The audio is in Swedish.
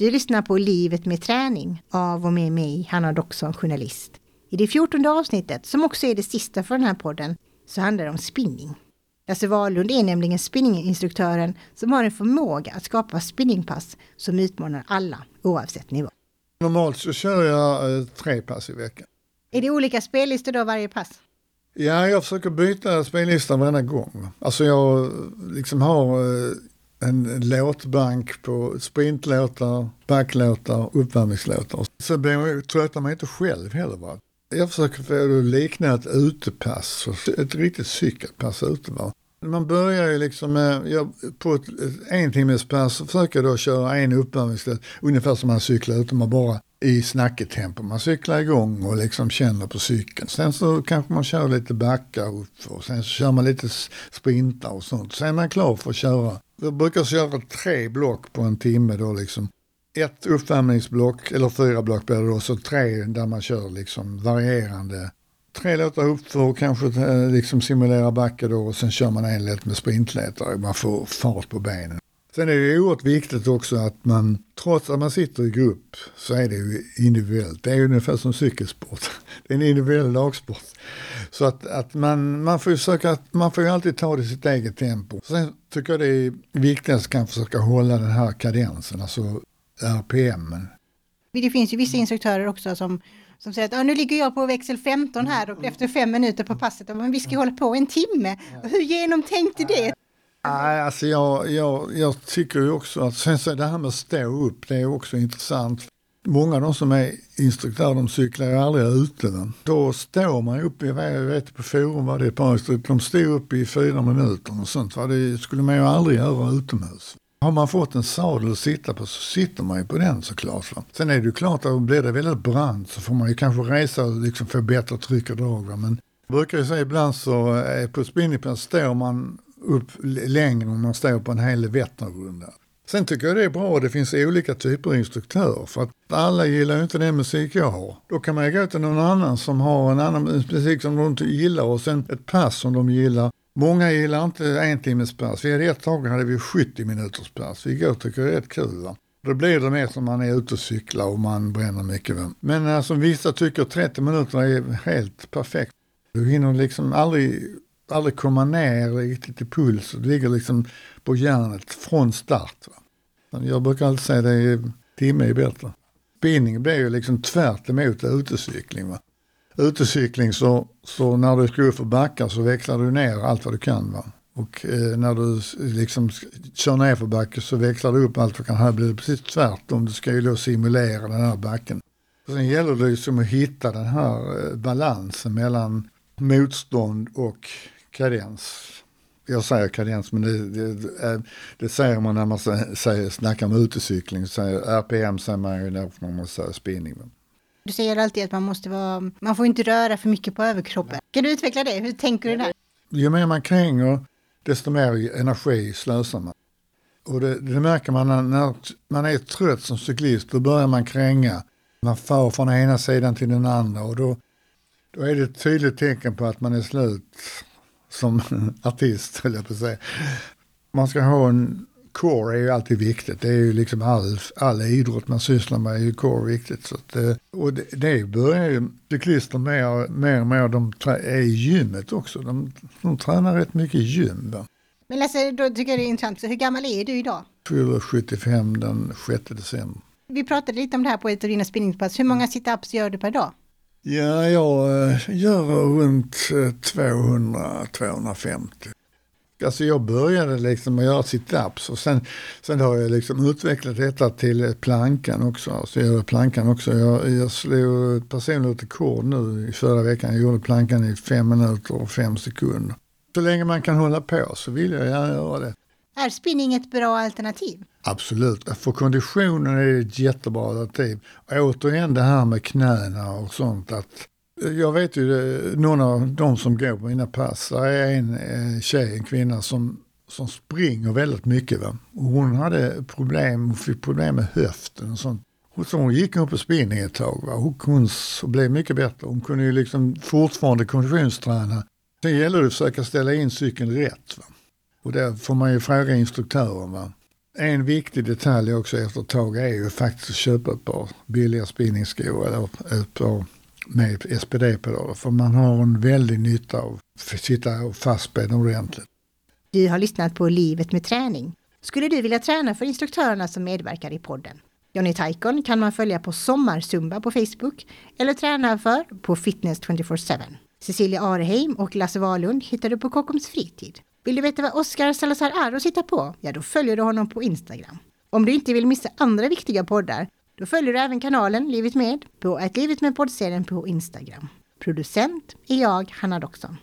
Du lyssnar på Livet med träning av och med mig, Hanna Doxon, journalist. I det fjortonde avsnittet, som också är det sista för den här podden, så handlar det om spinning. Lasse Wahlund är nämligen spinninginstruktören som har en förmåga att skapa spinningpass som utmanar alla, oavsett nivå. Normalt så kör jag eh, tre pass i veckan. Är det olika spellistor då varje pass? Ja, jag försöker byta spellista varenda gång. Alltså jag liksom har eh, en låtbank på sprintlåtar, backlåtar, uppvärmningslåtar. Så tröttar man inte själv heller. Va? Jag försöker få det likna ett utepass, ett riktigt cykelpass ute. Va? Man börjar ju liksom med, jag, på ett, ett entimmespass så försöker då köra en uppvärmningslåt, ungefär som man cyklar ute, man bara i snacketempo. Man cyklar igång och liksom känner på cykeln. Sen så kanske man kör lite backar upp och sen så kör man lite sprintar och sånt. Sen är man klar för att köra. Jag brukar köra tre block på en timme då liksom. Ett uppvärmningsblock, eller fyra block blir det då, så tre där man kör liksom varierande. Tre låtar uppför, kanske eh, liksom simulera backe då och sen kör man en lätt med sprintletare. Man får fart på benen. Sen är det oerhört viktigt också att man, trots att man sitter i grupp, så är det ju individuellt. Det är ungefär som cykelsport. Det är en individuell lagsport. Så att, att man, man får ju försöka, man får ju alltid ta det i sitt eget tempo. Sen tycker jag det är viktigast att kan försöka hålla den här kadensen, alltså RPM. Det finns ju vissa instruktörer också som som säger att ah, nu ligger jag på växel 15 här och efter fem minuter på passet, men vi ska hålla på en timme. Hur genomtänkt är det? Nej, alltså jag, jag, jag tycker ju också att sen så det här med att stå upp, det är också intressant. Många av de som är instruktörer, de cyklar ju aldrig ute. Men då står man upp, jag vet på forum var det ett par instruktörer, de stod upp i fyra minuter och sånt. Va? Det skulle man ju aldrig göra utomhus. Har man fått en sadel att sitta på så sitter man ju på den såklart. Va? Sen är det ju klart att blir det väldigt brant så får man ju kanske resa och liksom få bättre tryck och drag. Va? Men jag brukar ju säga ibland så eh, på spinningpass står man upp längre om man står på en hel Vätternrunda. Sen tycker jag det är bra att det finns olika typer av instruktörer för att alla gillar ju inte den musik jag har. Då kan man ju gå till någon annan som har en annan musik som de inte gillar och sen ett pass som de gillar. Många gillar inte en timmes pass. Vi hade ett tag hade vi 70 minuters pass. Vi går tycker det är rätt kul. Va? Då blir det mer som man är ute och cyklar och man bränner mycket. Va? Men alltså, vissa tycker 30 minuter är helt perfekt. Du hinner liksom aldrig aldrig komma ner riktigt i puls. Det ligger liksom på järnet från start. Va? Jag brukar alltid säga att timme är bättre. Spinning blir ju liksom tvärt emot utecykling. Va? Utecykling så, så när du ska upp för backar så växlar du ner allt vad du kan. Va? Och eh, när du liksom kör ner för backen så växlar du upp allt vad du kan. Här blir det precis tvärtom. Du ska ju då simulera den här backen. Och sen gäller det liksom att hitta den här eh, balansen mellan motstånd och kadens. Jag säger kadens, men det, det, det säger man när man säger, snackar om utecykling. Säger, RPM säger man ju när man säger spinning. Du säger alltid att man måste vara, man får inte röra för mycket på överkroppen. Kan du utveckla det? Hur tänker du där? Ju mer man kränger, desto mer energi slösar man. Och det, det märker man när, när, man är trött som cyklist, då börjar man kränga. Man far från ena sidan till den andra och då, då är det ett tydligt tecken på att man är slut som artist, höll jag på att säga. Man ska ha en core är ju alltid viktigt. Det är ju liksom all, all idrott man sysslar med är ju core viktigt. Så att, eh, och det, det börjar ju cyklister mer, mer och mer, de är i gymmet också. De, de tränar rätt mycket i gym. Va? Men Lasse, då tycker jag det är intressant. Så hur gammal är du idag? Fyller 75 den 6 december. Vi pratade lite om det här på ett av dina spinningpass. Hur många situps gör du per dag? Ja, jag eh, gör runt eh, 200-250. Alltså jag började liksom att göra sit-ups och sen, sen har jag liksom utvecklat detta till plankan också. Alltså jag gör plankan också. Jag, jag slog personligt rekord nu i förra veckan. Jag gjorde plankan i fem minuter och fem sekunder. Så länge man kan hålla på så vill jag gärna göra det. Är spinning ett bra alternativ? Absolut. För konditionen är det ett jättebra alternativ. Och återigen det här med knäna och sånt. att eh, jag vet ju, eh, någon av de som går på mina pass, är en eh, tjej, en kvinna som, som springer väldigt mycket. Va? Och hon hade problem, hon fick problem med höften och sånt. Så hon gick upp på spinning ett tag va? och hon blev mycket bättre. Hon kunde ju liksom fortfarande konditionsträna. Sen gäller det att försöka ställa in cykeln rätt. Va? Och där får man ju fråga instruktören. Va? En viktig detalj också efter ett tag är ju faktiskt att köpa ett par billiga spinningskor eller ett par med SPD-pedaler. För man har en väldig nytta av att sitta och fastspänna ordentligt. Du har lyssnat på Livet med träning. Skulle du vilja träna för instruktörerna som medverkar i podden? Johnny Taikon kan man följa på Sommarsumba på Facebook eller träna för på Fitness 24-7. Cecilia Areheim och Lasse Wahlund hittar du på Kockums fritid. Vill du veta vad Oskar Salazar är och sitta på? Ja, då följer du honom på Instagram. Om du inte vill missa andra viktiga poddar, då följer du även kanalen Livet med på ett Livet med poddserien på Instagram. Producent är jag, Hanna Doxon.